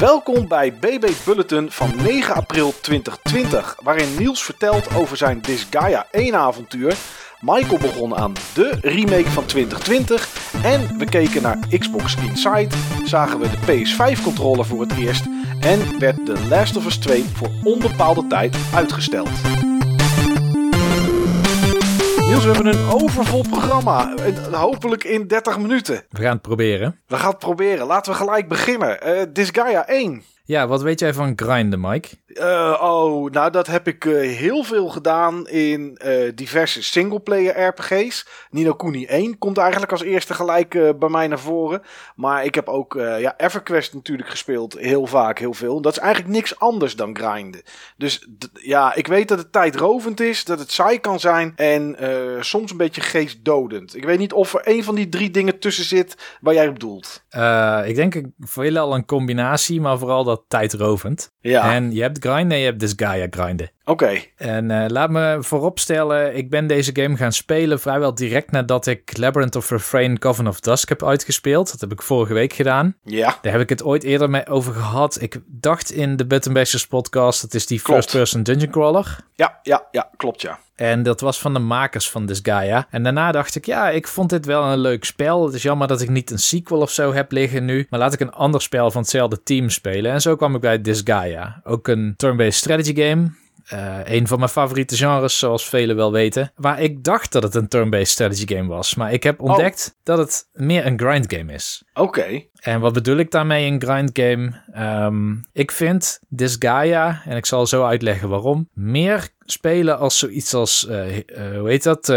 Welkom bij BB Bulletin van 9 april 2020, waarin Niels vertelt over zijn Disgaea 1 avontuur. Michael begon aan de remake van 2020 en we keken naar Xbox Inside, zagen we de PS5-controller voor het eerst en werd The Last of Us 2 voor onbepaalde tijd uitgesteld. We hebben een overvol programma. En Hopelijk in 30 minuten. We gaan het proberen. We gaan het proberen. Laten we gelijk beginnen. Eh Disgaea 1. Ja, wat weet jij van grinden, Mike? Eh, oh, nou dat heb ik eh, heel veel gedaan in eh, diverse singleplayer RPG's. Nino Kuni 1 komt eigenlijk als eerste gelijk bij mij naar voren. Maar ik heb ook ja, EverQuest natuurlijk gespeeld. Heel vaak, heel veel. Dat is eigenlijk niks anders dan grinden. Dus ja, ik weet dat het tijdrovend is, dat het saai kan zijn en soms een beetje geestdodend. Ik weet niet of er een van die drie dingen tussen zit waar jij op doelt. Ik denk veelal een combinatie, maar vooral dat tijdrovend. Ja, En je hebt grinden en je hebt Disgaea grinden. oké. En eh, laat me vooropstellen, ik ben deze game gaan spelen vrijwel direct nadat ik Labyrinth of Refrain Coven of Dusk heb uitgespeeld. Dat heb ik vorige week gedaan. Ja, Daar heb ik het ooit eerder mee over gehad. Ik dacht in de Button Bashers podcast, het is die first-person dungeon crawler. ja, ja, ja, klopt ja. En dat was van de makers van Disgaea. En daarna dacht ik, ja, ik vond dit wel een leuk spel. Het is jammer dat ik niet een sequel of zo heb liggen nu. Maar laat ik een ander spel van hetzelfde team spelen. En zo kwam ik bij Disgaea. Ook een turn-based strategy game. Eh, een van mijn favoriete genres, zoals velen wel weten. Waar ik dacht dat het een turn-based strategy game was. Maar ik heb ontdekt dat het meer een grind game is. Oké. En wat bedoel ik daarmee een grind game? Ehm, ik vind Disgaea, en ik zal zo uitleggen waarom, meer spelen als zoiets als, eh, hoe heet dat,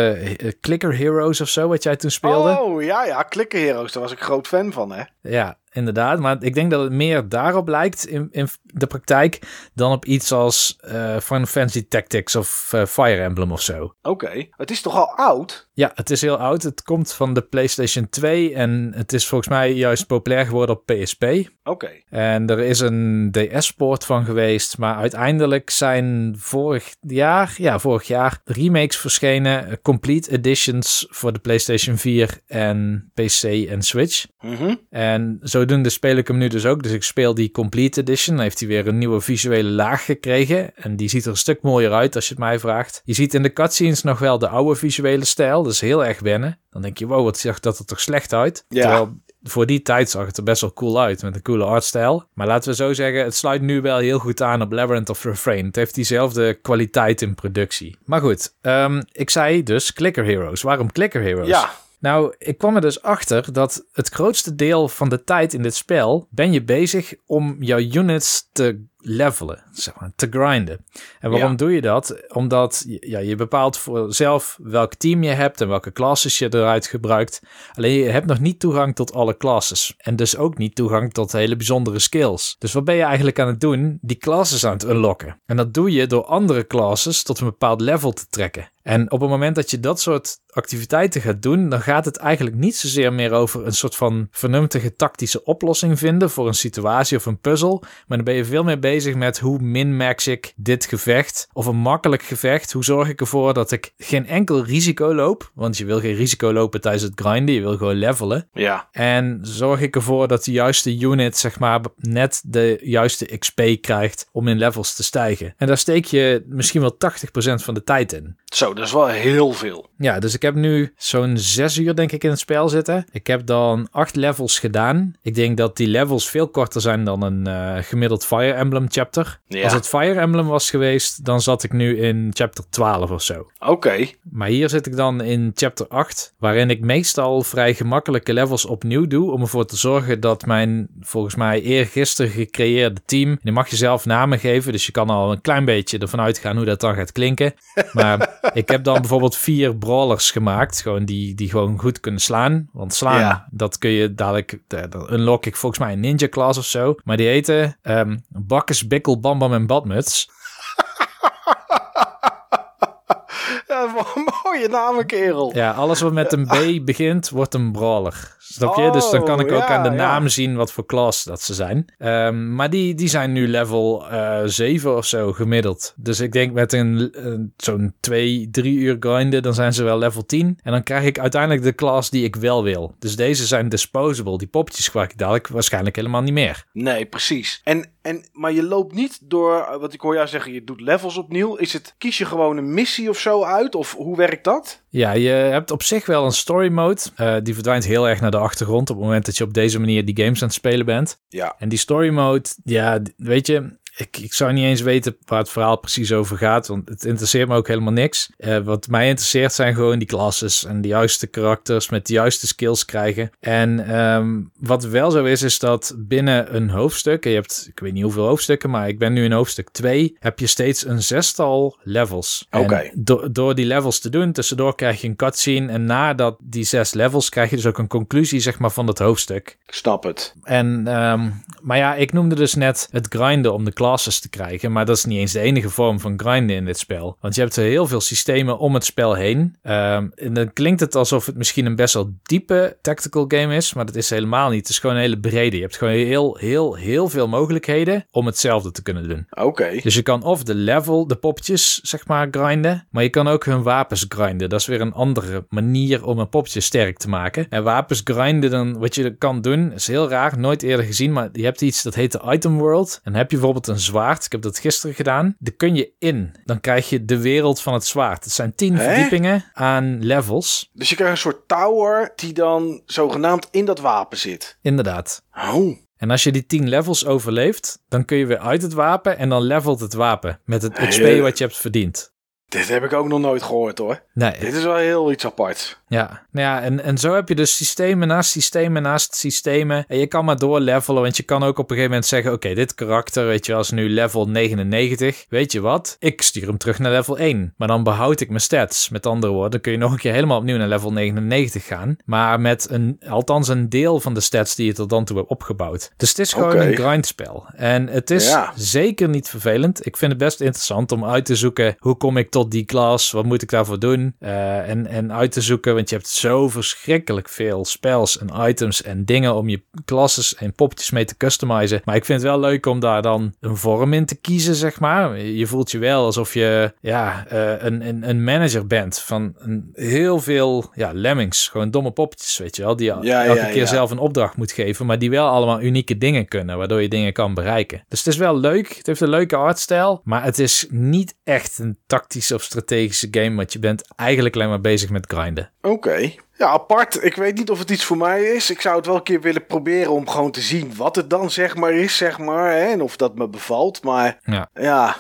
Clicker Heroes of zo, wat jij toen speelde. Oh, ja, ja, Clicker Heroes, daar was ik groot fan van, hè? Ja, inderdaad. Maar ik denk dat het meer daarop lijkt in, in de praktijk dan op iets als eh Final Fantasy Tactics of eh, Fire Emblem of zo. Oké. Het is toch al oud? Ja, het is heel oud. Het komt van de PlayStation 2 en het is volgens mij juist populair geworden op PSP. Oké. En er is een DS-poort van geweest, maar uiteindelijk zijn vorig jaar, ja, vorig jaar remakes verschenen, eh, complete editions voor de PlayStation 4 en PC en Switch. Mhm. En zodoende speel ik hem nu dus ook. Dus ik speel die complete edition. Dan heeft hij weer een nieuwe visuele laag gekregen. En die ziet er een stuk mooier uit als je het mij vraagt. Je ziet in de cutscenes nog wel de oude visuele stijl. Dat is heel erg wennen. Dan denk je, wow, wat zag dat er toch slecht uit. Ja. Terwijl voor die tijd zag het er best wel cool uit. Met een coole artstijl. Maar laten we zo zeggen, het sluit nu wel heel goed aan op Labyrinth of Refrain. Het heeft diezelfde kwaliteit in productie. Maar goed, ehm, ik zei dus Clicker Heroes. Waarom Clicker Heroes? Ja. Nou, ik kwam er dus achter dat het grootste deel van de tijd in dit spel ben je bezig om jouw units te levelen, zeg maar, te grinden. En waarom Ja. doe je dat? Omdat ja, je bepaalt voor zelf welk team je hebt en welke classes je eruit gebruikt. Alleen je hebt nog niet toegang tot alle classes. En dus ook niet toegang tot hele bijzondere skills. Dus wat ben je eigenlijk aan het doen? Die classes aan het unlocken. En dat doe je door andere classes tot een bepaald level te trekken. En op het moment dat je dat soort activiteiten gaat doen, dan gaat het eigenlijk niet zozeer meer over een soort van vernuftige tactische oplossing vinden voor een situatie of een puzzel. Maar dan ben je veel meer bezig met hoe min-max ik dit gevecht of een makkelijk gevecht. Hoe zorg ik ervoor dat ik geen enkel risico loop? Want je wil geen risico lopen tijdens het grinden, je wil gewoon levelen. Ja. En zorg ik ervoor dat de juiste unit, zeg maar, net de juiste XP krijgt om in levels te stijgen. En daar steek je misschien wel 80% van de tijd in. Zo, dat is wel heel veel. Ja, dus ik heb nu zo'n zes uur denk ik in het spel zitten. Ik heb dan acht levels gedaan. Ik denk dat die levels veel korter zijn dan een eh, gemiddeld Fire Emblem chapter. Ja. Als het Fire Emblem was geweest, dan zat ik nu in chapter 12 of zo. Oké. Maar hier zit ik dan in chapter 8, waarin ik meestal vrij gemakkelijke levels opnieuw doe. Om ervoor te zorgen dat mijn volgens mij eergisteren gecreëerde team. Die mag je zelf namen geven, dus je kan al een klein beetje ervan uitgaan hoe dat dan gaat klinken. Maar ik heb dan bijvoorbeeld vier brawlers gemaakt, gewoon die, die gewoon goed kunnen slaan. Want slaan, Ja. dat kun je dadelijk, da- dan unlock ik volgens mij een ninja class of zo. Maar die heten ehm Bakkes, Bikkel, Bam Bam en Badmuts. Ja, wel mooi. mooie namen, kerel. Ja, alles wat met een B begint, wordt een brawler. Snap je? dus dan kan ik ook Oh, ja, aan de ja. naam zien wat voor klas dat ze zijn. Ehm, maar die, die zijn nu level eh 7 of zo gemiddeld. Dus ik denk met een, een- zo'n 2, 3 uur grinden, dan zijn ze wel level 10. En dan krijg ik uiteindelijk de klas die ik wel wil. Dus deze zijn disposable. Die poppetjes gebruik ik dadelijk waarschijnlijk helemaal niet meer. Nee, precies. En, en, maar je loopt niet door, wat ik hoor jou zeggen, je doet levels opnieuw. Is het, kies je gewoon een missie of zo uit? Of hoe werkt dat? Ja, je hebt op zich wel een story mode. Eh, die verdwijnt heel erg naar de achtergrond op het moment dat je op deze manier die games aan het spelen bent. Ja. En die story mode, ja, weet je, ik, ik zou niet eens weten waar het verhaal precies over gaat, want het interesseert me ook helemaal niks. Eh, wat mij interesseert zijn gewoon die classes en de juiste karakters met de juiste skills krijgen. En ehm, wat wel zo is, is dat binnen een hoofdstuk, en je hebt, ik weet niet hoeveel hoofdstukken, maar ik ben nu in hoofdstuk 2, heb je steeds een zestal levels. Oké. do- door die levels te doen, tussendoor krijg je een cutscene en nadat die zes levels krijg je dus ook een conclusie, zeg maar, van dat hoofdstuk. Ik snap het. En, ehm, maar ja, ik noemde dus net het grinden om de classes te krijgen. Maar dat is niet eens de enige vorm van grinden in dit spel. Want je hebt er heel veel systemen om het spel heen. Ehm, en dan klinkt het alsof het misschien een best wel diepe tactical game is. Maar dat is helemaal niet. Het is gewoon een hele brede. Je hebt gewoon heel, heel, heel veel mogelijkheden om hetzelfde te kunnen doen. Oké. Dus je kan of de level, de poppetjes, zeg maar, grinden. Maar je kan ook hun wapens grinden. Dat is weer een andere manier om een poppetje sterk te maken. En wapens grinden, dan, wat je kan doen, is heel raar. Nooit eerder gezien, maar je hebt iets dat heet de Item World. En heb je bijvoorbeeld een zwaard. Ik heb dat gisteren gedaan. Daar kun je in. Dan krijg je de wereld van het zwaard. Het zijn tien Hè? verdiepingen aan levels. Dus je krijgt een soort tower die dan zogenaamd in dat wapen zit. Inderdaad. Oh. En als je die 10 levels overleeft, dan kun je weer uit het wapen en dan levelt het wapen met het XP wat je hebt verdiend. Dit heb ik ook nog nooit gehoord hoor. Nee, Dit is wel heel iets aparts. Ja, nou ja en, en zo heb je dus systemen naast systemen naast systemen. En je kan maar doorlevelen, want je kan ook op een gegeven moment zeggen... oké, dit karakter, weet je wel, is nu level 99. Weet je wat? Ik stuur hem terug naar level 1. Maar dan behoud ik mijn stats. Met andere woorden, kun je nog een keer helemaal opnieuw naar level 99 gaan. Maar met een, althans een deel van de stats die je tot dan toe hebt opgebouwd. Dus het is gewoon een grindspel. En het is Ja. zeker niet vervelend. Ik vind het best interessant om uit te zoeken... hoe kom ik tot die klas? Wat moet ik daarvoor doen? Eh, en, en uit te zoeken, want je hebt zo verschrikkelijk veel spells en items en dingen om je klasses en poppetjes mee te customizen. Maar ik vind het wel leuk om daar dan een vorm in te kiezen, zeg maar. Je voelt je wel alsof je ja, eh, een, een, een manager bent van een, heel veel ja, lemmings. Gewoon domme poppetjes, weet je wel. Die Ja, elke ja, keer ja. zelf een opdracht moet geven, maar die wel allemaal unieke dingen kunnen, waardoor je dingen kan bereiken. Dus het is wel leuk. Het heeft een leuke artstijl, maar het is niet echt een tactische of strategische game, want je bent eigenlijk alleen maar bezig met grinden. Oké. Ja, apart. Ik weet niet of het iets voor mij is. Ik zou het wel een keer willen proberen om gewoon te zien wat het dan zeg maar is, zeg maar. Hè? En of dat me bevalt. Maar Ja. ja,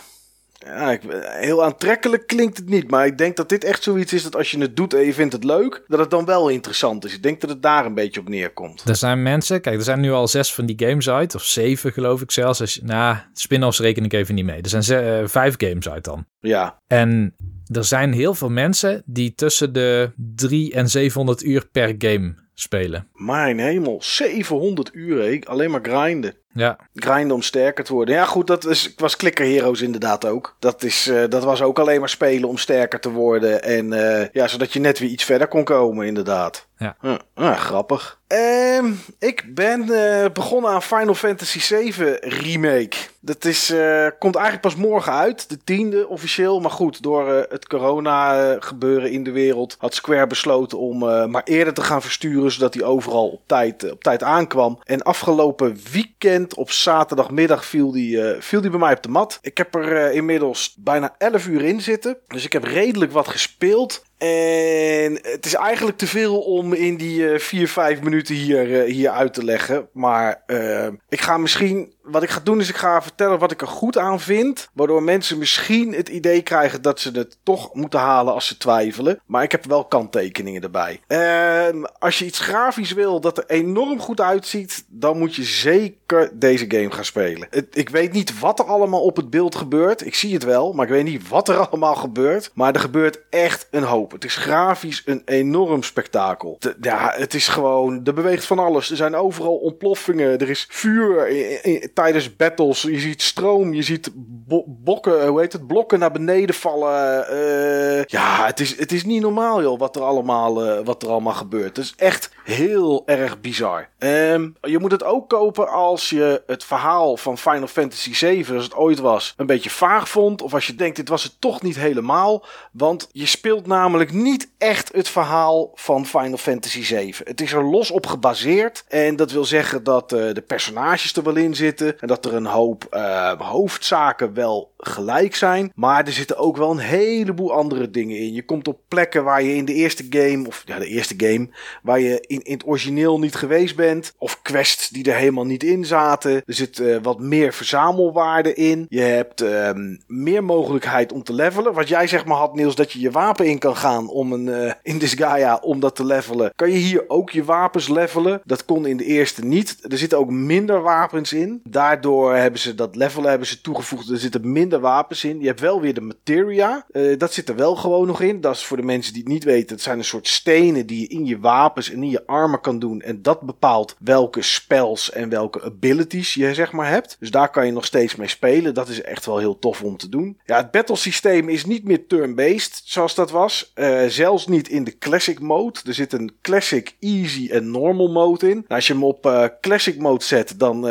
ja ik, heel aantrekkelijk klinkt het niet. Maar ik denk dat dit echt zoiets is dat als je het doet en je vindt het leuk, dat het dan wel interessant is. Ik denk dat het daar een beetje op neerkomt. Er zijn mensen, kijk, er zijn nu al zes van die games uit, of zeven geloof ik zelfs. Als je, nou, spin-offs reken ik even niet mee. Er zijn ze- eh, vijf games uit dan. Ja, En er zijn heel veel mensen die tussen de 3 en 700 uur per game spelen. mijn hemel. 700 uur, hé. Alleen maar grinden. Ja, Grinden om sterker te worden. Ja, goed, dat is, was Clicker Heroes inderdaad ook. Dat, is, eh, dat was ook alleen maar spelen om sterker te worden. En eh, ja, zodat je net weer iets verder kon komen, inderdaad. Ja. Hm, ah, grappig. Ehm, ik ben eh, begonnen aan Final Fantasy VII Remake. Dat is, eh, komt eigenlijk pas morgen uit, de tiende officieel. Maar goed, door eh, het corona-gebeuren in de wereld had Square besloten om eh, maar eerder te gaan versturen, zodat hij overal op tijd, op tijd aankwam. En afgelopen weekend op zaterdagmiddag viel die, eh, viel die bij mij op de mat. Ik heb er eh, inmiddels bijna 11 uur in zitten. Dus ik heb redelijk wat gespeeld. En het is eigenlijk te veel om in die eh 4, 5 minuten hier, eh, hier uit te leggen. Maar eh, ik ga misschien. Wat ik ga doen is ik ga vertellen wat ik er goed aan vind. Waardoor mensen misschien het idee krijgen dat ze het toch moeten halen als ze twijfelen. Maar ik heb wel kanttekeningen erbij. Ehm, als je iets grafisch wil dat er enorm goed uitziet. Dan moet je zeker deze game gaan spelen. Ik weet niet wat er allemaal op het beeld gebeurt. Ik zie het wel, maar ik weet niet wat er allemaal gebeurt. Maar er gebeurt echt een hoop. Het is grafisch een enorm spektakel. De- ja, het is gewoon. Er beweegt van alles. Er zijn overal ontploffingen. Er is vuur i- i- tijdens battles. Je ziet stroom. Je ziet bokken, hoe heet het, blokken naar beneden vallen. Uh, ja, het is, het is niet normaal joh, wat er allemaal, uh, wat er allemaal gebeurt. Het is echt heel erg bizar. Um, je moet het ook kopen als je het verhaal van Final Fantasy VII, zoals het ooit was, een beetje vaag vond. Of als je denkt, dit was het toch niet helemaal. Want je speelt namelijk niet echt het verhaal van Final Fantasy VII. Het is er los op gebaseerd. En dat wil zeggen dat de personages er wel in zitten. En dat er een hoop hoofdzaken wel gelijk zijn. Maar er zitten ook wel een heleboel andere dingen in. Je komt op plekken waar je in de eerste game, of ja, de eerste game, waar je in, in het origineel niet geweest bent. Of quests die er helemaal niet in zaten. Er zit uh, wat meer verzamelwaarde in. Je hebt um, meer mogelijkheid om te levelen. Wat jij zeg maar had, Niels, dat je je wapen in kan gaan om een uh, in Disgaea om dat te levelen. Kan je hier ook je wapens levelen? Dat kon in de eerste niet. Er zitten ook minder wapens in. Daardoor hebben ze dat levelen hebben ze toegevoegd. Zitten minder wapens in. Je hebt wel weer de materia. Uh, dat zit er wel gewoon nog in. Dat is voor de mensen die het niet weten. Het zijn een soort stenen die je in je wapens en in je armen kan doen. En dat bepaalt welke spells en welke abilities je zeg maar hebt. Dus daar kan je nog steeds mee spelen. Dat is echt wel heel tof om te doen. Ja, het battle systeem is niet meer turn-based zoals dat was. Uh, zelfs niet in de classic mode. Er zit een classic, easy en normal mode in. Nou, als je hem op uh, classic mode zet, dan,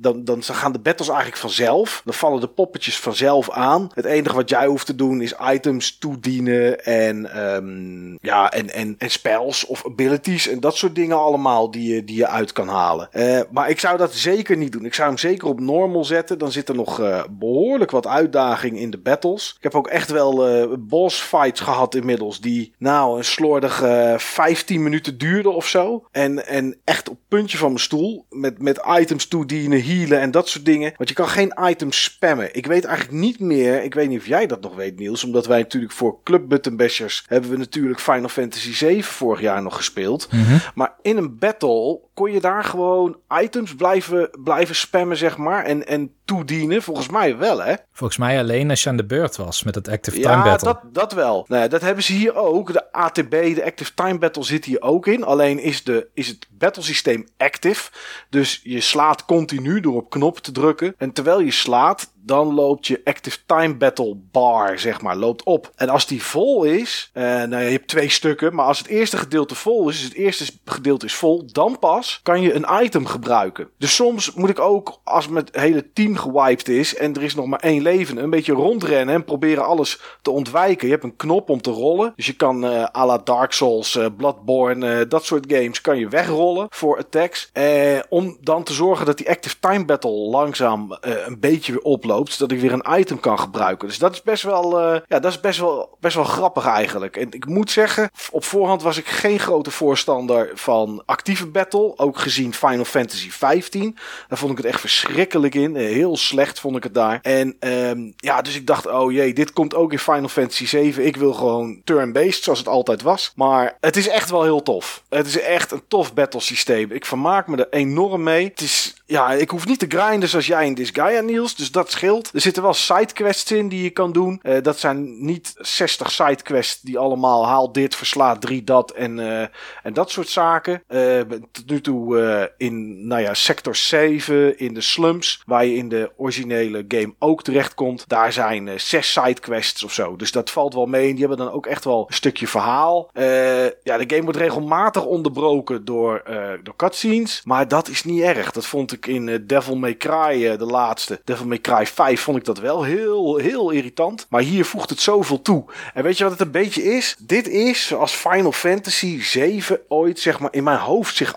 dan, dan gaan de battles eigenlijk vanzelf. Dan vallen de poppetjes vanzelf aan. Het enige wat jij hoeft te doen is items toedienen en, um, ja, en, en, en spells of abilities en dat soort dingen allemaal die je, die je uit kan halen. Uh, maar ik zou dat zeker niet doen. Ik zou hem zeker op normal zetten. Dan zit er nog uh, behoorlijk wat uitdaging in de battles. Ik heb ook echt wel uh, boss fights gehad inmiddels die nou een slordige 15 minuten duurden of zo. En, en echt op puntje van mijn stoel met, met items toedienen, healen en dat soort dingen. Want je kan geen items spammen. Ik weet eigenlijk niet meer, ik weet niet of jij dat nog weet Niels, omdat wij natuurlijk voor Club Button Bashers hebben we natuurlijk Final Fantasy 7 vorig jaar nog gespeeld. Mm -hmm. Maar in een battle kon je daar gewoon items blijven, blijven spammen, zeg maar. En, en toedienen. Volgens mij wel, hè? Volgens mij alleen als je aan de beurt was met het Active ja, Time Battle. Ja, dat, dat wel. Nou, dat hebben ze hier ook. De ATB, de Active Time Battle, zit hier ook in. Alleen is, de, is het battlesysteem active. Dus je slaat continu door op knop te drukken. En terwijl je slaat, dan loopt je Active Time Battle bar, zeg maar, loopt op. En als die vol is, uh, nou je hebt twee stukken, maar als het eerste gedeelte vol is, dus het eerste gedeelte is vol, dan pas kan je een item gebruiken. Dus soms moet ik ook, als mijn hele team gewiped is en er is nog maar één leven, een beetje rondrennen en proberen alles te ontwijken. Je hebt een knop om te rollen, dus je kan uh, à la Dark Souls, uh, Bloodborne, dat soort games, kan je wegrollen voor attacks. om dan te zorgen dat die Active Time Battle langzaam een beetje weer oploopt loopt, zodat ik weer een item kan gebruiken. Dus dat is best wel, ja, dat is best wel, best wel grappig eigenlijk. En ik moet zeggen, op voorhand was ik geen grote voorstander van actieve battle. Ook gezien Final Fantasy 15. Daar vond ik het echt verschrikkelijk in. Heel slecht vond ik het daar. En um, ja, dus ik dacht, oh jee, dit komt ook in Final Fantasy 7. Ik wil gewoon turn-based, zoals het altijd was. Maar het is echt wel heel tof. Het is echt een tof battle systeem. Ik vermaak me er enorm mee. Het is, ja, ik hoef niet te grinden zoals jij in Disgaea, Niels. Dus dat scheelt. Er zitten wel sidequests in die je kan doen. Uh, dat zijn niet 60 sidequests die allemaal haal dit, versla drie dat en, uh, en dat soort zaken. Nu toe in, nou ja, sector 7 in de slums, waar je in de originele game ook terecht komt. Daar zijn zes sidequests of zo. Dus dat valt wel mee. En die hebben dan ook echt wel een stukje verhaal. ja, de game wordt regelmatig onderbroken door, door cutscenes. Maar dat is niet erg. Dat vond ik in Devil May Cry, de laatste. Devil May Cry 5 vond ik dat wel heel, heel irritant. Maar hier voegt het zoveel toe. En weet je wat het een beetje is? Dit is zoals Final Fantasy 7 ooit zeg maar in mijn hoofd zich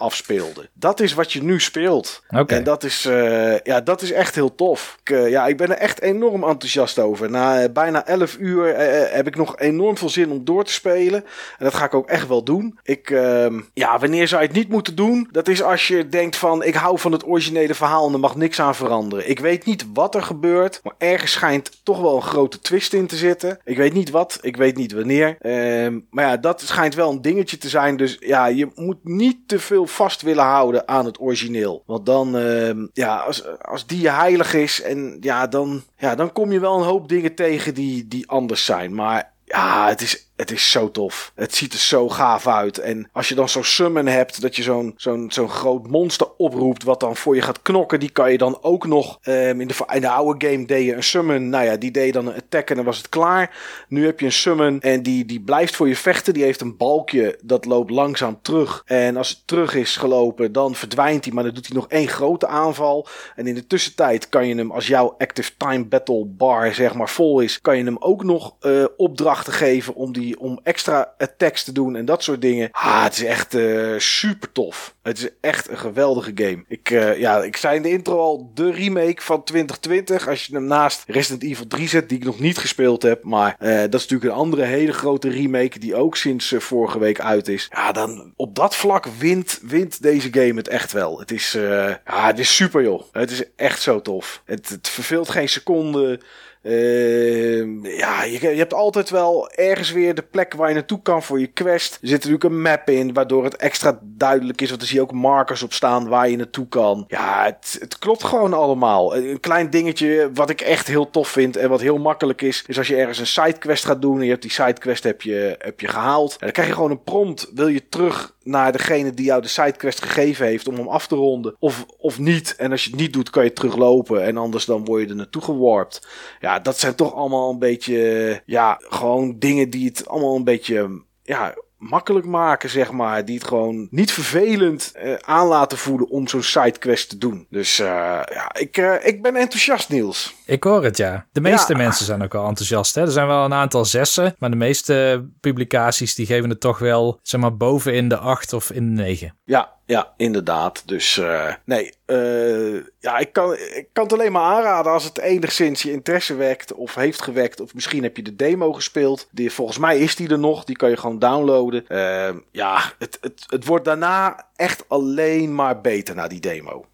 Dat is wat je nu speelt. Okay. En dat is, uh, ja, dat is echt heel tof. Ik, uh, ja, ik ben er echt enorm enthousiast over. Na uh, bijna 11 uur heb ik nog enorm veel zin om door te spelen. En dat ga ik ook echt wel doen. Ik, ehm, ja, wanneer zou je het niet moeten doen? Dat is als je denkt van ik hou van het originele verhaal en er mag niks aan veranderen. Ik weet niet wat er gebeurt. Maar ergens schijnt toch wel een grote twist in te zitten. Ik weet niet wat, ik weet niet wanneer. Uh, maar ja, dat schijnt wel een dingetje te zijn. Dus ja, je moet niet te veel vast willen houden aan het origineel. Want dan, uh, ja, als, als die heilig is, en ja, dan, ja, dan kom je wel een hoop dingen tegen die, die anders zijn. Maar ja, het is het is zo tof. Het ziet er zo gaaf uit. En als je dan zo'n summon hebt, dat je zo'n zo'n zo'n groot monster oproept, wat dan voor je gaat knokken, die kan je dan ook nog. Um, in, de, in de oude game deed je een summon. Nou ja, die deed dan een attack en dan was het klaar. Nu heb je een summon en die, die blijft voor je vechten. Die heeft een balkje dat loopt langzaam terug. En als het terug is gelopen, dan verdwijnt hij. Maar dan doet hij nog één grote aanval. En in de tussentijd kan je hem, als jouw active time battle bar zeg maar vol is, kan je hem ook nog uh, opdrachten geven om, die, om extra attacks te doen en dat soort dingen. Ah, het is echt uh, super tof. Het is echt een geweldige game. Ik, uh, ja, ik zei in de intro al de remake van 2020. Als je hem naast Resident Evil 3 zet, die ik nog niet gespeeld heb. Maar uh, dat is natuurlijk een andere hele grote remake die ook sinds vorige week uit is. Ja, dan op dat vlak wint, wint deze game het echt wel. Het is, ja, het is super joh. Het is echt zo tof. Het, het verveelt geen seconde. Uh, ja, je, je, hebt altijd wel ergens weer de plek waar je naartoe kan voor je quest. Er zit natuurlijk een map in, waardoor het extra duidelijk is. Want er zie je ook markers op staan waar je naartoe kan. Ja, het, het klopt gewoon allemaal. Een klein dingetje wat ik echt heel tof vind en wat heel makkelijk is, is als je ergens een sidequest gaat doen en je hebt die sidequest heb je, heb je gehaald. En dan krijg je gewoon een prompt. Wil je terug naar degene die jou de sidequest gegeven heeft om hem af te ronden of, of niet. En als je het niet doet, kan je teruglopen en anders dan word je er naartoe gewarpt. Ja, dat zijn toch allemaal een beetje, ja, gewoon dingen die het allemaal een beetje, ja, makkelijk maken, zeg maar. Die het gewoon niet vervelend uh, aan laten voelen om zo'n sidequest te doen. Dus uh, ja, ik, uh, ik ben enthousiast, Niels. Ik hoor het, ja. De meeste ja. mensen zijn ook wel enthousiast. Hè? Er zijn wel een aantal zessen, maar de meeste publicaties die geven het toch wel, zeg maar, boven in de acht of in de negen. Ja, ja, inderdaad. Dus uh, nee, uh, ja, ik kan, ik kan het alleen maar aanraden als het enigszins je interesse wekt of heeft gewekt. Of misschien heb je de demo gespeeld. Die, volgens mij is die er nog. Die kan je gewoon downloaden. Uh, ja, het, het, het wordt daarna echt alleen maar beter na die demo.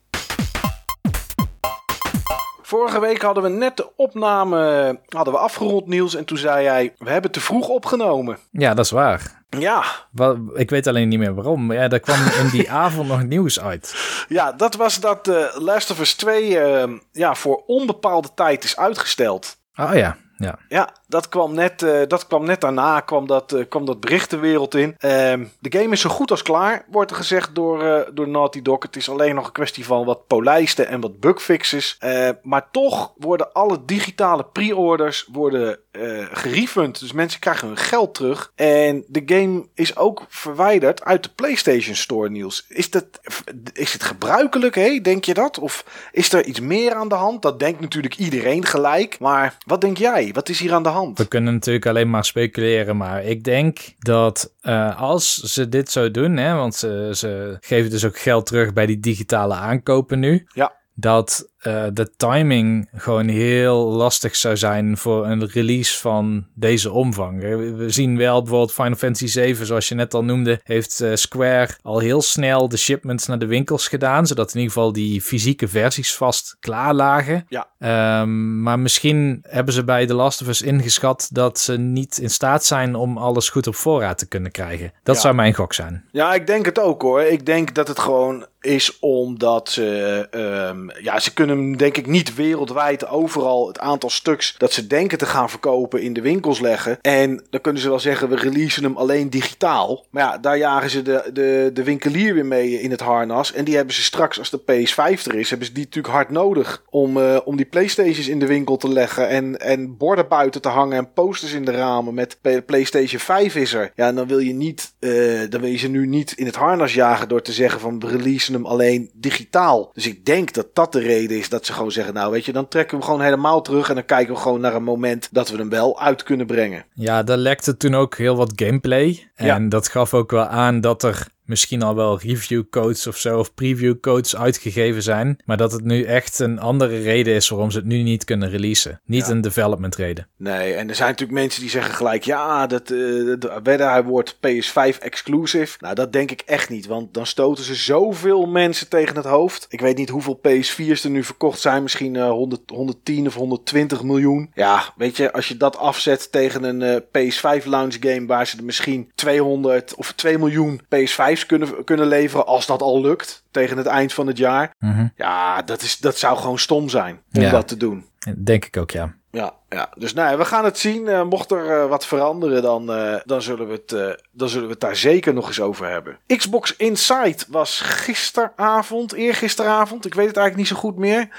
Vorige week hadden we net de opname hadden we afgerond, Niels. En toen zei jij, we hebben te vroeg opgenomen. Ja, dat is waar. Ja. Ik weet alleen niet meer waarom. Maar ja, er kwam in die avond nog nieuws uit. Ja, dat was dat uh, Last of Us 2 uh, ja, voor onbepaalde tijd is uitgesteld. Oh ja, ja. Ja, dat kwam net, uh, dat kwam net daarna, kwam dat, uh, kwam dat bericht de wereld in. Uh, de game is zo goed als klaar, wordt er gezegd door, door Naughty Dog. Het is alleen nog een kwestie van wat polijsten en wat bugfixes. maar toch worden alle digitale pre-orders worden gerefund. Dus mensen krijgen hun geld terug. En de game is ook verwijderd uit de PlayStation Store, Niels. Is, dat, is het gebruikelijk, hè? denk je dat? Of is er iets meer aan de hand? Dat denkt natuurlijk iedereen gelijk. Maar wat denk jij? Wat is hier aan de hand? We kunnen natuurlijk alleen maar speculeren, maar ik denk dat uh, als ze dit zo doen, hè, want ze, ze geven dus ook geld terug bij die digitale aankopen nu. Ja. Dat uh, de timing gewoon heel lastig zou zijn voor een release van deze omvang. We zien wel bijvoorbeeld Final Fantasy 7, zoals je net al noemde, heeft uh, Square al heel snel de shipments naar de winkels gedaan, zodat in ieder geval die fysieke versies vast klaar lagen. Ja. Um, maar misschien hebben ze bij The Last of Us ingeschat dat ze niet in staat zijn om alles goed op voorraad te kunnen krijgen. Dat ja. zou mijn gok zijn. Ja, ik denk het ook hoor. Ik denk dat het gewoon is omdat ze, um, ja, ze kunnen denk ik niet wereldwijd overal het aantal stuks dat ze denken te gaan verkopen in de winkels leggen. En dan kunnen ze wel zeggen, we releasen hem alleen digitaal. Maar ja, daar jagen ze de, de, de winkelier weer mee in het harnas. En die hebben ze straks, als de PS5 er is, hebben ze die natuurlijk hard nodig om, uh, om die Playstations in de winkel te leggen. En, en borden buiten te hangen en posters in de ramen met PlayStation 5 is er. Ja, dan wil je niet, uh, dan wil je ze nu niet in het harnas jagen door te zeggen van we releasen hem alleen digitaal. Dus ik denk dat dat de reden is dat ze gewoon zeggen, nou weet je, dan trekken we hem gewoon helemaal terug en dan kijken we gewoon naar een moment dat we hem wel uit kunnen brengen. Ja, daar lekte toen ook heel wat gameplay. En ja. dat gaf ook wel aan dat er misschien al wel review codes of zo, of preview codes uitgegeven zijn. Maar dat het nu echt een andere reden is waarom ze het nu niet kunnen releasen. Niet ja. een development reden. Nee, en er zijn natuurlijk mensen die zeggen gelijk, ja, dat, uh, wedden hij wordt PS5 exclusive. Nou, dat denk ik echt niet, want dan stoten ze zoveel mensen tegen het hoofd. Ik weet niet hoeveel PS4's er nu verkocht zijn, misschien uh, 100, 110 of 120 miljoen. Ja, weet je, als je dat afzet tegen een uh, PS5 launch game waar ze er misschien 200 of 2 miljoen PS5's kunnen, kunnen leveren als dat al lukt tegen het eind van het jaar. Mm -hmm. Ja, dat, is, dat zou gewoon stom zijn om Ja. dat te doen. Denk ik ook, ja. Ja, ja. Dus nou ja, we gaan het zien. Uh, mocht er uh, wat veranderen, dan, uh, dan, zullen we het, dan zullen we het daar zeker nog eens over hebben. Xbox Inside was gisteravond, eergisteravond. Ik weet het eigenlijk niet zo goed meer.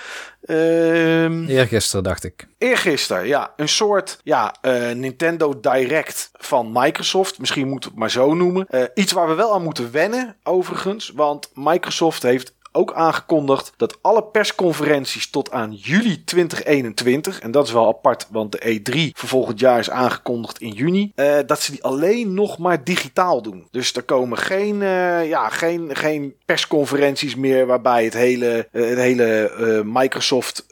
Um, eergisteren dacht ik. Eergisteren, ja. Een soort ja, Nintendo Direct van Microsoft. Misschien moet het maar zo noemen. iets waar we wel aan moeten wennen, overigens. Want Microsoft heeft ook aangekondigd dat alle persconferenties tot aan juli 2021, en dat is wel apart, want de E3 voor volgend jaar is aangekondigd in juni, uh, dat ze die alleen nog maar digitaal doen. Dus er komen geen, uh, ja, geen, geen persconferenties meer waarbij het hele, uh, het hele Microsoft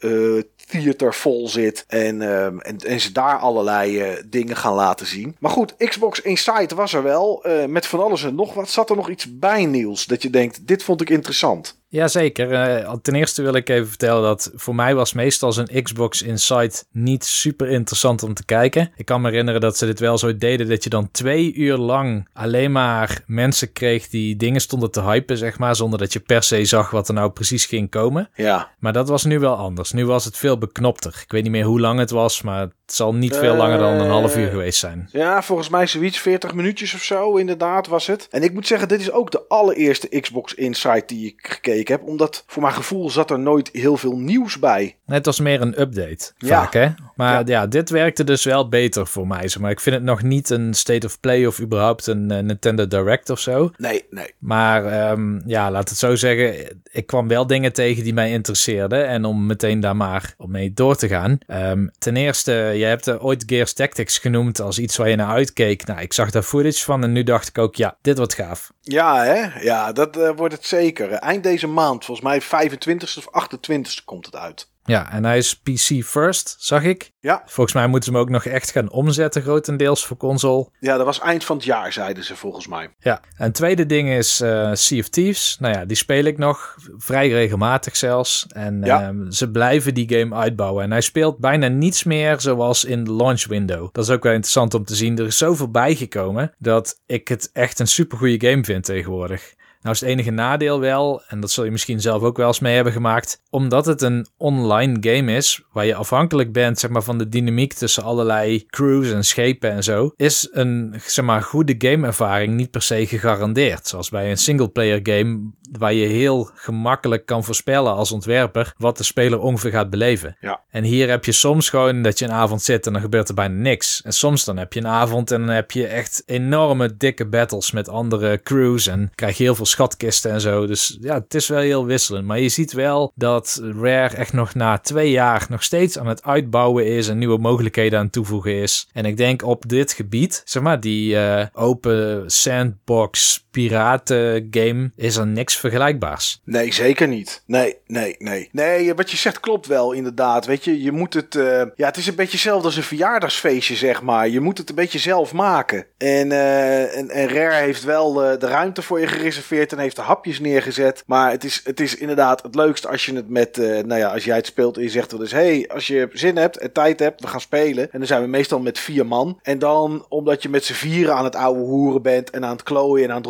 theater vol zit. En, en, en, ze daar allerlei dingen gaan laten zien. Maar goed, Xbox Inside was er wel. Met van alles en nog wat. Zat er nog iets bij, Niels? Dat je denkt, dit vond ik interessant. Jazeker. Uh, ten eerste wil ik even vertellen dat voor mij was meestal een Xbox Inside niet super interessant om te kijken. Ik kan me herinneren dat ze dit wel zo deden dat je dan twee uur lang alleen maar mensen kreeg die dingen stonden te hypen, zeg maar, zonder dat je per se zag wat er nou precies ging komen. Ja. Maar dat was nu wel anders. Nu was het veel beknopter. Ik weet niet meer hoe lang het was, maar het zal niet veel langer dan een half uur geweest zijn. Ja, volgens mij zoiets 40 minuutjes of zo, inderdaad was het. En ik moet zeggen, dit is ook de allereerste Xbox Inside die ik gekeken heb. Omdat voor mijn gevoel zat er nooit heel veel nieuws bij. Het was meer een update, vaak hè. Maar ja. dit werkte dus wel beter voor mij. Maar ik vind het nog niet een State of Play of überhaupt een uh, Nintendo Direct of zo. Nee, nee. Maar um, ja, laat het zo zeggen. Ik kwam wel dingen tegen die mij interesseerden. En om meteen daar maar mee door te gaan. Um, ten eerste je hebt er ooit Gears Tactics genoemd als iets waar je naar uitkeek. Nou, ik zag daar footage van en nu dacht ik ook, ja, dit wordt gaaf. Ja, hè? Ja, dat uh, wordt het zeker. Eind deze maand, volgens mij 25 of 28ste komt het uit. Ja, en hij is PC first, zag ik. Ja. Volgens mij moeten ze hem ook nog echt gaan omzetten, grotendeels voor console. Ja, dat was eind van het jaar, zeiden ze volgens mij. Ja, en het tweede ding is uh, Sea of Thieves. Nou ja, die speel ik nog vrij regelmatig zelfs. En ja. uh, ze blijven die game uitbouwen. En hij speelt bijna niets meer zoals in de launch window. Dat is ook wel interessant om te zien. Er is zoveel bijgekomen dat ik het echt een supergoeie game vind tegenwoordig. Nou is het enige nadeel wel, en dat zul je misschien zelf ook wel eens mee hebben gemaakt, omdat het een online game is, waar je afhankelijk bent zeg maar, van de dynamiek tussen allerlei crews en schepen en zo, is een zeg maar, goede gameervaring niet per se gegarandeerd. Zoals bij een singleplayer game, waar je heel gemakkelijk kan voorspellen als ontwerper wat de speler ongeveer gaat beleven. Ja. En hier heb je soms gewoon dat je een avond zit en dan gebeurt er bijna niks. En soms dan heb je een avond en dan heb je echt enorme dikke battles met andere crews en krijg je heel veel schatkisten en zo. Dus ja, het is wel heel wisselend. Maar je ziet wel dat Rare echt nog na twee jaar nog steeds aan het uitbouwen is en nieuwe mogelijkheden aan het toevoegen is. En ik denk op dit gebied, zeg maar, die uh, open sandbox piraten game is er niks vergelijkbaars. Nee, zeker niet. Nee, nee, nee. Nee, wat je zegt klopt wel, inderdaad. Weet je, je moet het. Uh, ja, het is een beetje hetzelfde als een verjaardagsfeestje, zeg maar. Je moet het een beetje zelf maken. En, uh, en, en Rare heeft wel uh, de ruimte voor je gereserveerd en heeft de hapjes neergezet. Maar het is, het is inderdaad het leukste als je het met. nou ja, als jij het speelt en je zegt wel eens: hey, als je zin hebt en tijd hebt, we gaan spelen. En dan zijn we meestal met vier man. En dan, omdat je met z'n vieren aan het ouwe hoeren bent en aan het klooien en aan het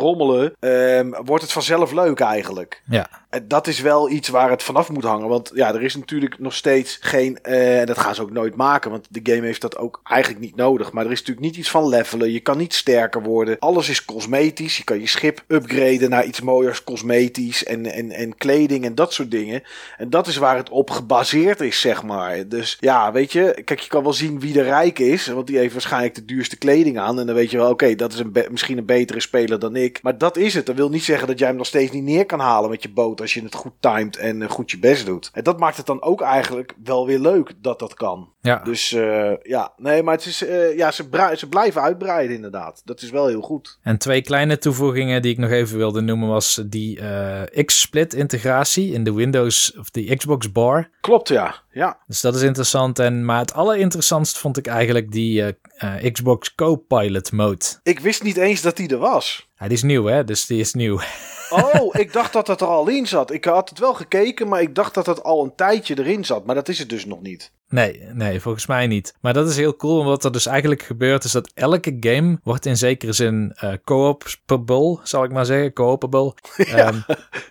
um, wordt het vanzelf leuk eigenlijk. Ja. En dat is wel iets waar het vanaf moet hangen. Want ja, er is natuurlijk nog steeds geen. Uh, en dat gaan ze ook nooit maken. Want de game heeft dat ook eigenlijk niet nodig. Maar er is natuurlijk niet iets van levelen. Je kan niet sterker worden. Alles is cosmetisch. Je kan je schip upgraden naar iets mooiers cosmetisch. En, en, en kleding en dat soort dingen. En dat is waar het op gebaseerd is, zeg maar. Dus ja, weet je. Kijk, je kan wel zien wie de rijk is. Want die heeft waarschijnlijk de duurste kleding aan. En dan weet je wel, oké, dat is een misschien een betere speler dan ik. Maar dat is het. Dat wil niet zeggen dat jij hem nog steeds niet neer kan halen met je boot als je het goed timed en goed je best doet. En dat maakt het dan ook eigenlijk wel weer leuk dat dat kan. Ja. Dus uh, ja, nee, maar het is, uh, ja, ze, ze blijven uitbreiden inderdaad. Dat is wel heel goed. En twee kleine toevoegingen die ik nog even wilde noemen was die uh, X-split integratie in de Windows of de Xbox bar. Klopt, ja. Ja. Dus dat is interessant. En, maar het allerinteressantst vond ik eigenlijk die Xbox Co-Pilot mode. Ik wist niet eens dat die er was. Ja, die is nieuw, hè? Dus die is nieuw. Oh, ik dacht dat dat er al in zat. Ik had het wel gekeken, maar ik dacht dat het al een tijdje erin zat. Maar dat is het dus nog niet. Nee, nee, volgens mij niet. Maar dat is heel cool. En wat er dus eigenlijk gebeurt is dat elke game wordt in zekere zin uh, co-opable, zal ik maar zeggen. Co-opable. Ehm,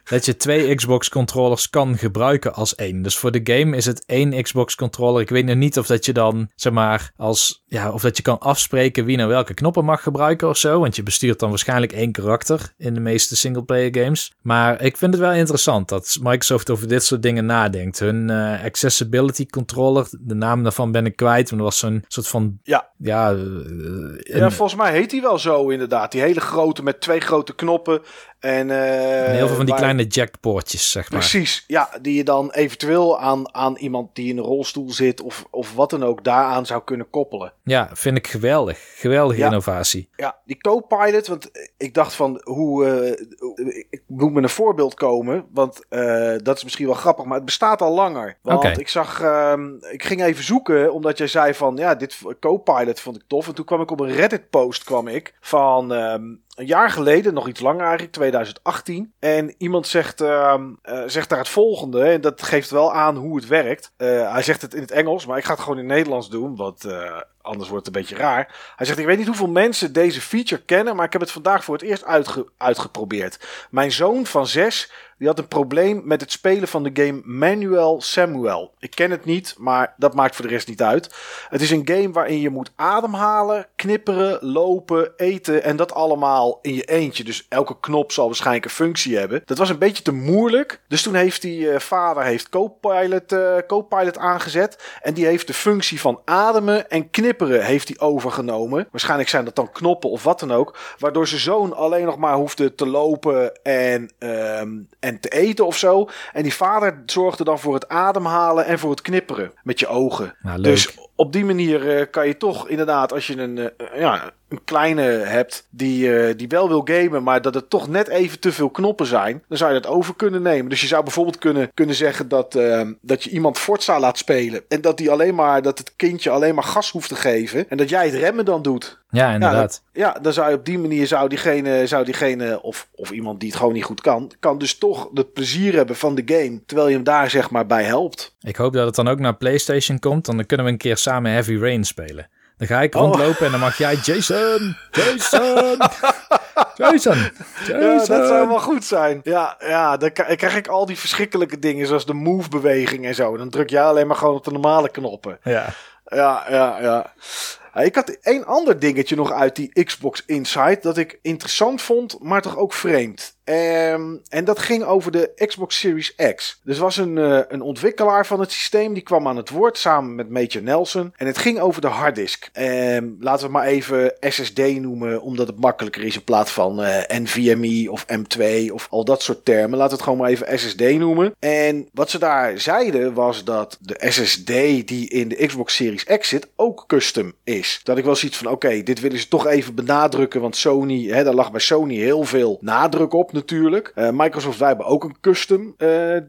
dat je twee Xbox controllers kan gebruiken als één. Dus voor de game is het één Xbox controller. Ik weet nog niet of dat je dan, zeg maar, als, ja, of dat je kan afspreken wie nou welke knoppen mag gebruiken of zo. Want je bestuurt dan waarschijnlijk één karakter in de meeste singleplayer games. Maar ik vind het wel interessant dat Microsoft over dit soort dingen nadenkt. Hun uh, accessibility controller, de naam daarvan ben ik kwijt. Maar dat was zo'n soort van. Ja. Ja, uh, ja, volgens mij heet hij wel zo inderdaad. Die hele grote met twee grote knoppen. En, uh, en heel veel van die kleine jackpoortjes, zeg maar. Precies, ja. Die je dan eventueel aan, aan iemand die in een rolstoel zit of, of wat dan ook daaraan zou kunnen koppelen. Ja, vind ik geweldig. Geweldige innovatie. Ja, die co-pilot, want ik dacht van hoe... Uh, ik moet met een voorbeeld komen, want uh, dat is misschien wel grappig, maar het bestaat al langer. Want okay. ik zag... Uh, ik ging even zoeken, omdat jij zei van... Ja, dit co-pilot vond ik tof. En toen kwam ik op een Reddit-post kwam ik van... Een jaar geleden, nog iets langer eigenlijk, 2018. En iemand zegt, uh, zegt daar het volgende. En dat geeft wel aan hoe het werkt. Uh, hij zegt het in het Engels, maar ik ga het gewoon in het Nederlands doen. Want anders wordt het een beetje raar. Hij zegt: Ik weet niet hoeveel mensen deze feature kennen, maar ik heb het vandaag voor het eerst uitge uitgeprobeerd. Mijn zoon van zes die had een probleem met het spelen van de game Manuel Samuel. Ik ken het niet, maar dat maakt voor de rest niet uit. Het is een game waarin je moet ademhalen, knipperen, lopen, eten en dat allemaal in je eentje. Dus elke knop zal waarschijnlijk een functie hebben. Dat was een beetje te moeilijk. Dus toen heeft die uh, vader heeft Copilot, uh, Copilot aangezet. En die heeft de functie van ademen en knipperen heeft hij overgenomen. Waarschijnlijk zijn dat dan knoppen of wat dan ook. Waardoor zijn zoon alleen nog maar hoefde te lopen en, um, en te eten of zo. En die vader zorgde dan voor het ademhalen en voor het knipperen met je ogen. Nou, dus op die manier uh, kan je toch inderdaad, als je een, uh, ja, een kleine hebt die, uh, die wel wil gamen, maar dat het toch net even te veel knoppen zijn, dan zou je dat over kunnen nemen. Dus je zou bijvoorbeeld kunnen, kunnen zeggen dat, dat je iemand Forza laat spelen en dat, die alleen maar, dat het kindje alleen maar gas hoeft te geven en dat jij het remmen dan doet. Ja, inderdaad. Ja, ja, dan zou je op die manier zou diegene, zou diegene of, of iemand die het gewoon niet goed kan, kan dus toch het plezier hebben van de game, terwijl je hem daar zeg maar bij helpt. Ik hoop dat het dan ook naar PlayStation komt, dan kunnen we een keer samen Heavy Rain spelen. Dan ga ik rondlopen oh. en dan mag jij Jason, Jason, Jason, Jason. Ja, dat zou wel goed zijn. Ja, ja dan krijg ik al die verschrikkelijke dingen zoals de move-beweging en zo. Dan druk jij alleen maar gewoon op de normale knoppen. Ja. Ja, ja, ja. Ik had één ander dingetje nog uit die Xbox Insight dat ik interessant vond, maar toch ook vreemd. Um, en dat ging over de Xbox Series X. Dus was een, uh, een ontwikkelaar van het systeem die kwam aan het woord samen met Major Nelson. En het ging over de harddisk. Um, laten we maar even SSD noemen, omdat het makkelijker is in plaats van uh, NVMe of M2 of al dat soort termen. Laten we het gewoon maar even SSD noemen. En wat ze daar zeiden was dat de SSD die in de Xbox Series X zit ook custom is. Dat ik wel zoiets van oké, dit willen ze toch even benadrukken, want Sony, hè, daar lag bij Sony heel veel nadruk op natuurlijk. Uh, Microsoft, wij hebben ook een custom, uh,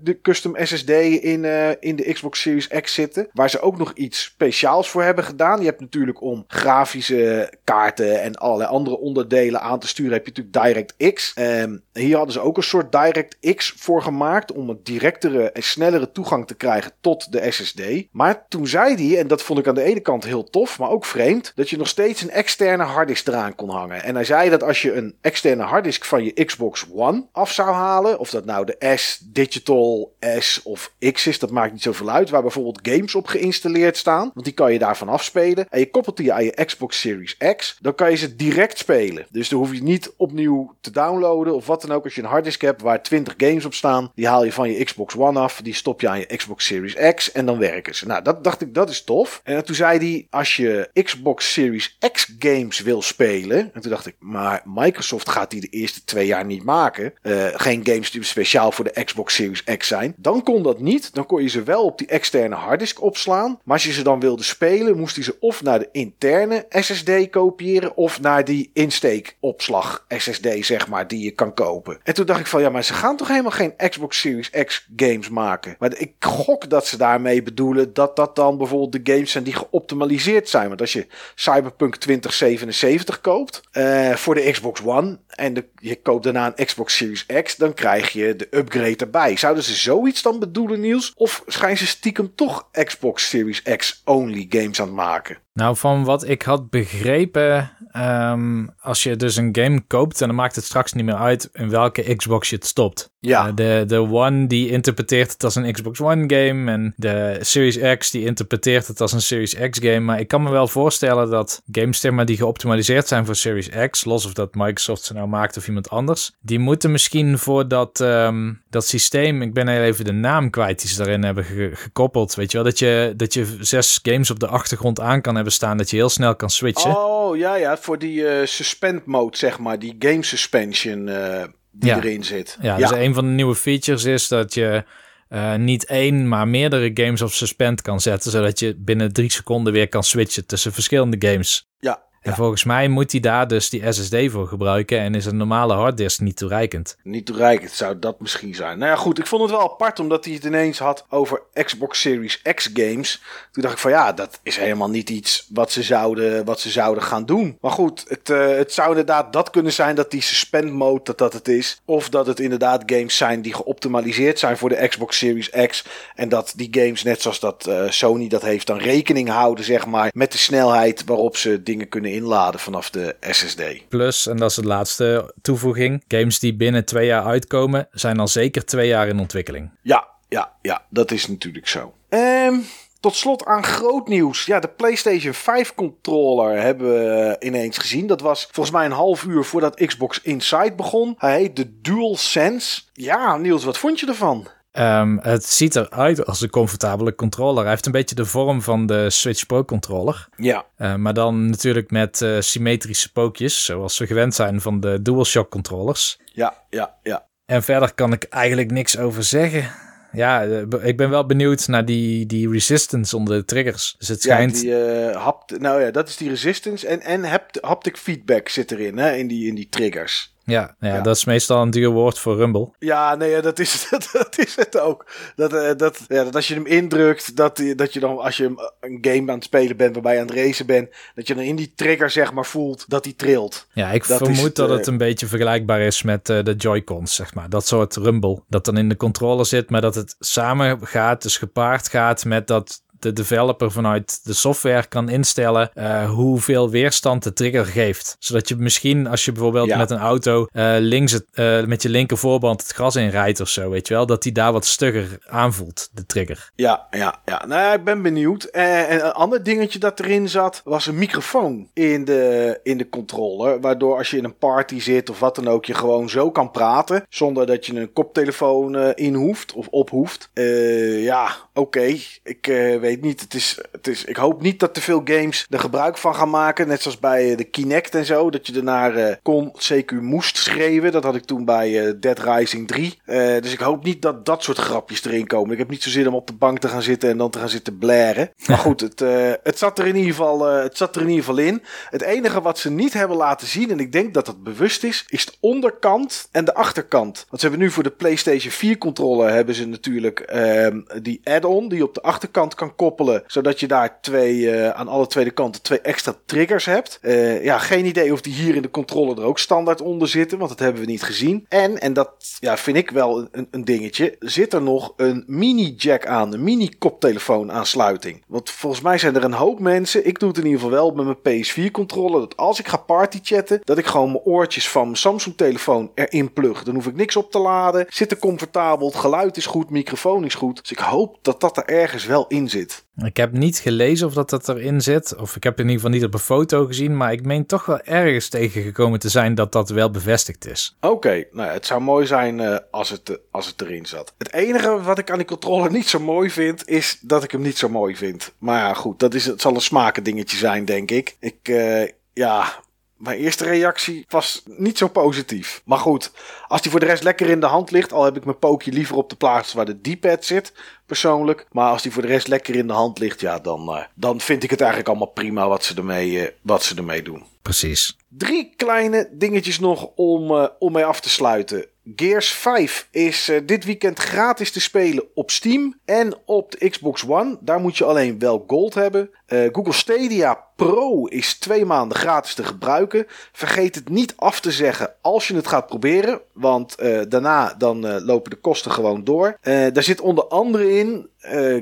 de custom SSD in, uh, in de Xbox Series X zitten. Waar ze ook nog iets speciaals voor hebben gedaan. Je hebt natuurlijk om grafische kaarten en allerlei andere onderdelen aan te sturen, heb je natuurlijk DirectX. Um, hier hadden ze ook een soort DirectX voor gemaakt om een directere en snellere toegang te krijgen tot de SSD. Maar toen zei hij, en dat vond ik aan de ene kant heel tof, maar ook vreemd, dat je nog steeds een externe harddisk eraan kon hangen. En hij zei dat als je een externe harddisk van je Xbox One Af zou halen. Of dat nou de S, Digital S of X is, dat maakt niet zoveel uit. Waar bijvoorbeeld games op geïnstalleerd staan. Want die kan je daarvan afspelen. En je koppelt die aan je Xbox Series X. Dan kan je ze direct spelen. Dus dan hoef je niet opnieuw te downloaden of wat dan ook. Als je een harddisk hebt waar 20 games op staan. Die haal je van je Xbox One af. Die stop je aan je Xbox Series X. En dan werken ze. Nou, dat dacht ik, dat is tof. En toen zei hij, als je Xbox Series X games wil spelen. En toen dacht ik, maar Microsoft gaat die de eerste twee jaar niet maken. Uh, geen games die speciaal voor de Xbox Series X zijn. Dan kon dat niet. Dan kon je ze wel op die externe harddisk opslaan. Maar als je ze dan wilde spelen, moest je ze of naar de interne SSD kopiëren. Of naar die insteekopslag SSD, zeg maar, die je kan kopen. En toen dacht ik van ja, maar ze gaan toch helemaal geen Xbox Series X games maken. Maar ik gok dat ze daarmee bedoelen dat dat dan bijvoorbeeld de games zijn die geoptimaliseerd zijn. Want als je Cyberpunk 2077 koopt uh, voor de Xbox One. En de, je koopt daarna een Xbox Series X, dan krijg je de upgrade erbij. Zouden ze zoiets dan bedoelen, Niels? Of schijnen ze stiekem toch Xbox Series X only games aan het maken? Nou, van wat ik had begrepen, ehm, als je dus een game koopt, dan maakt het straks niet meer uit in welke Xbox je het stopt. Ja. Uh, de, de One die interpreteert het als een Xbox One game en de Series X die interpreteert het als een Series X game. Maar ik kan me wel voorstellen dat games zeg maar, die geoptimaliseerd zijn voor Series X, los of dat Microsoft ze nou maakt of iemand anders, die moeten misschien voor dat, um, dat systeem, ik ben heel even de naam kwijt die ze daarin hebben ge gekoppeld, weet je wel, dat je, dat je zes games op de achtergrond aan kan hebben staan, dat je heel snel kan switchen. Oh, ja, ja, voor die uh, suspend mode, zeg maar, die game suspension uh, die Ja. erin zit. Ja, dus een van de nieuwe features is dat je eh, niet één, maar meerdere games op suspend kan zetten, zodat je binnen drie seconden weer kan switchen tussen verschillende games. Ja, En volgens mij moet hij daar dus die SSD voor gebruiken en is een normale harddisk niet toereikend. Niet toereikend zou dat misschien zijn. Nou ja, goed, ik vond het wel apart omdat hij het ineens had over Xbox Series X games. Toen dacht ik van ja, dat is helemaal niet iets wat ze zouden, wat ze zouden gaan doen. Maar goed, het, eh, het zou inderdaad dat kunnen zijn dat die suspend mode dat dat het is. Of dat het inderdaad games zijn die geoptimaliseerd zijn voor de Xbox Series X. En dat die games, net zoals dat eh, Sony dat heeft, dan rekening houden zeg maar met de snelheid waarop ze dingen kunnen inladen vanaf de SSD. Plus, en dat is de laatste toevoeging, games die binnen twee jaar uitkomen, zijn al zeker twee jaar in ontwikkeling. Ja, ja, ja, dat is natuurlijk zo. Ehm, tot slot aan groot nieuws. Ja, de PlayStation 5 controller hebben we ineens gezien. Dat was volgens mij een half uur voordat Xbox Inside begon. Hij heet de DualSense. Ja, Niels, wat vond je ervan? Um, het ziet eruit als een comfortabele controller. Hij heeft een beetje de vorm van de Switch Pro controller. Ja. Uh, maar dan natuurlijk met uh, symmetrische pookjes, zoals we gewend zijn van de DualShock controllers. Ja, ja, ja. En verder kan ik eigenlijk niks over zeggen. Ja, ik ben wel benieuwd naar die, die resistance onder de triggers. Dus het schijnt... Ja, die, uh, hapt, nou ja, dat is die resistance. En, en hapt, haptic feedback zit erin, hè, in die, in die triggers. Ja, ja, ja, dat is meestal een duur woord voor Rumble. Ja, nee, dat is, dat, dat is het ook. Dat, uh, dat, ja, dat als je hem indrukt, dat, dat je dan, als je een game aan het spelen bent waarbij je aan het racen bent, dat je dan in die trigger zeg maar voelt dat die trilt. Ja, ik dat vermoed het, dat het een beetje vergelijkbaar is met uh, de Joy-Cons, zeg maar. Dat soort Rumble, dat dan in de controller zit, maar dat het samen gaat, dus gepaard gaat met dat de developer vanuit de software kan instellen uh, hoeveel weerstand de trigger geeft. Zodat je misschien, als je bijvoorbeeld ja. met een auto uh, links het, uh, met je linker voorband het gras inrijdt of zo, weet je wel, dat die daar wat stugger aanvoelt, de trigger. Ja, ja, ja. Nou ja, ik ben benieuwd. En een ander dingetje dat erin zat, was een microfoon in de, in de controller. Waardoor als je in een party zit of wat dan ook, je gewoon zo kan praten. Zonder dat je een koptelefoon in hoeft of op hoeft. ja, oké. Okay. Ik weet niet. Het is, het is, ik hoop niet dat te veel games er gebruik van gaan maken. Net zoals bij de Kinect en zo. Dat je ernaar uh, kon, CQ moest schreeuwen. Dat had ik toen bij uh, Dead Rising 3. Uh, dus ik hoop niet dat dat soort grapjes erin komen. Ik heb niet zo zin om op de bank te gaan zitten en dan te gaan zitten blaren. Maar goed, het, het, zat er in ieder geval, het zat er in ieder geval in. Het enige wat ze niet hebben laten zien, en ik denk dat dat bewust is, is de onderkant en de achterkant. Want ze hebben nu voor de PlayStation 4 controller hebben ze natuurlijk ehm, die add-on die op de achterkant kan koppelen, zodat je daar twee uh, aan alle tweede kanten twee extra triggers hebt. Uh, ja, geen idee of die hier in de controller er ook standaard onder zitten, want dat hebben we niet gezien. En, en dat ja, vind ik wel een, een dingetje, zit er nog een mini jack aan, een mini koptelefoon aansluiting. Want volgens mij zijn er een hoop mensen, ik doe het in ieder geval wel met mijn PS4 controller, dat als ik ga party chatten, dat ik gewoon mijn oortjes van mijn Samsung telefoon erin plug. Dan hoef ik niks op te laden, zit er comfortabel, het geluid is goed, microfoon is goed. Dus ik hoop dat dat er ergens wel in zit. Ik heb niet gelezen of dat, dat erin zit. Of ik heb in ieder geval niet op een foto gezien. Maar ik meen toch wel ergens tegengekomen te zijn dat dat wel bevestigd is. Oké, okay, nou ja, het zou mooi zijn uh, als, het, uh, als het erin zat. Het enige wat ik aan die controller niet zo mooi vind, is dat ik hem niet zo mooi vind. Maar ja, goed, dat is, het zal een smakendingetje zijn, denk ik. Ik, uh, ja, mijn eerste reactie was niet zo positief. Maar goed, als die voor de rest lekker in de hand ligt, al heb ik mijn pookje liever op de plaats waar de D-pad zit, persoonlijk. Maar als die voor de rest lekker in de hand ligt, ja, dan, uh, dan vind ik het eigenlijk allemaal prima wat ze ermee, uh, wat ze ermee doen. Precies. Drie kleine dingetjes nog om, uh, om mee af te sluiten. Gears 5 is uh, dit weekend gratis te spelen op Steam en op de Xbox One. Daar moet je alleen wel gold hebben. Uh, Google Stadia Pro is twee maanden gratis te gebruiken. Vergeet het niet af te zeggen als je het gaat proberen. Want uh, daarna dan lopen de kosten gewoon door. daar zit onder andere in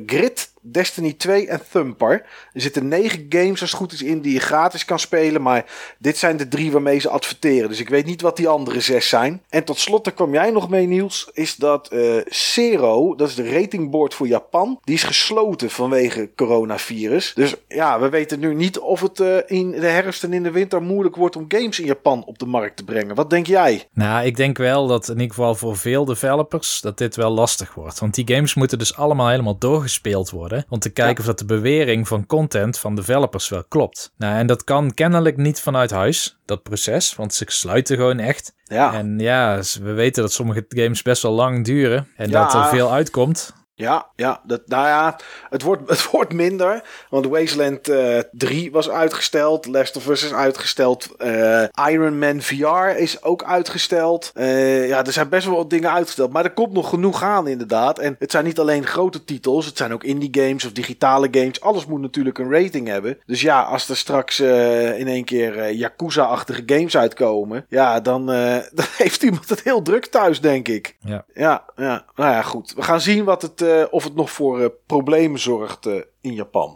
Grid, Destiny 2 en Thumper. Er zitten negen games als het goed is in die je gratis kan spelen. Maar dit zijn de drie waarmee ze adverteren. Dus ik weet niet wat die andere zes zijn. En tot slot, daar kwam jij nog mee Niels. Is dat uh, Zero, dat is de ratingboard voor Japan. Die is gesloten vanwege coronavirus. Dus ja, we weten nu niet of het uh, in de herfst en in de winter moeilijk wordt om games in Japan op de markt te brengen. Wat denk jij? Nou, ik denk wel dat in ieder geval voor veel developers dat dit wel lastig wordt. Want die games moeten dus allemaal helemaal doorgespeeld worden om te kijken of dat de bewering van content van developers wel klopt. Nou, en dat kan kennelijk niet vanuit huis, dat proces, want ze sluiten gewoon echt. Ja. En ja, we weten dat sommige games best wel lang duren en dat er veel uitkomt. Ja, ja, dat, nou ja, het wordt, het wordt minder. Want Wasteland uh, eh, 3 was uitgesteld. Last of Us is uitgesteld. Uh, Iron Man VR is ook uitgesteld. Uh, ja, er zijn best wel wat dingen uitgesteld. Maar er komt nog genoeg aan, inderdaad. En het zijn niet alleen grote titels. Het zijn ook indie games of digitale games. Alles moet natuurlijk een rating hebben. Dus ja, als er straks in één keer Yakuza-achtige games uitkomen. Ja, dan, dan heeft iemand het heel druk thuis, denk ik. Ja. Ja, ja. Nou ja, goed. We gaan zien wat het of het nog voor uh, problemen zorgt uh, in Japan.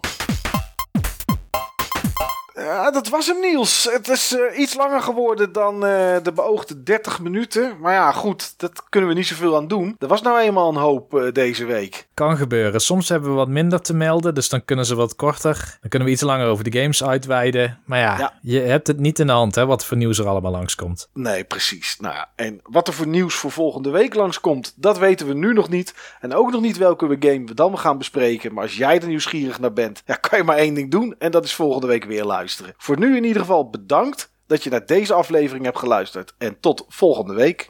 Ja, dat was hem Niels. Het is uh, iets langer geworden dan uh, de beoogde 30 minuten. Maar ja, goed, dat kunnen we niet zoveel aan doen. Er was nou eenmaal een hoop uh, deze week. Kan gebeuren. Soms hebben we wat minder te melden, dus dan kunnen ze wat korter. Dan kunnen we iets langer over de games uitweiden. Maar ja, ja. je hebt het niet in de hand, hè, wat voor nieuws er allemaal langskomt. Nee, precies. Nou en wat er voor nieuws voor volgende week langskomt, dat weten we nu nog niet. En ook nog niet welke we game we dan gaan bespreken. Maar als jij er nieuwsgierig naar bent, ja, kan je maar één ding doen. En dat is volgende week weer Voor nu in ieder geval bedankt dat je naar deze aflevering hebt geluisterd. En tot volgende week.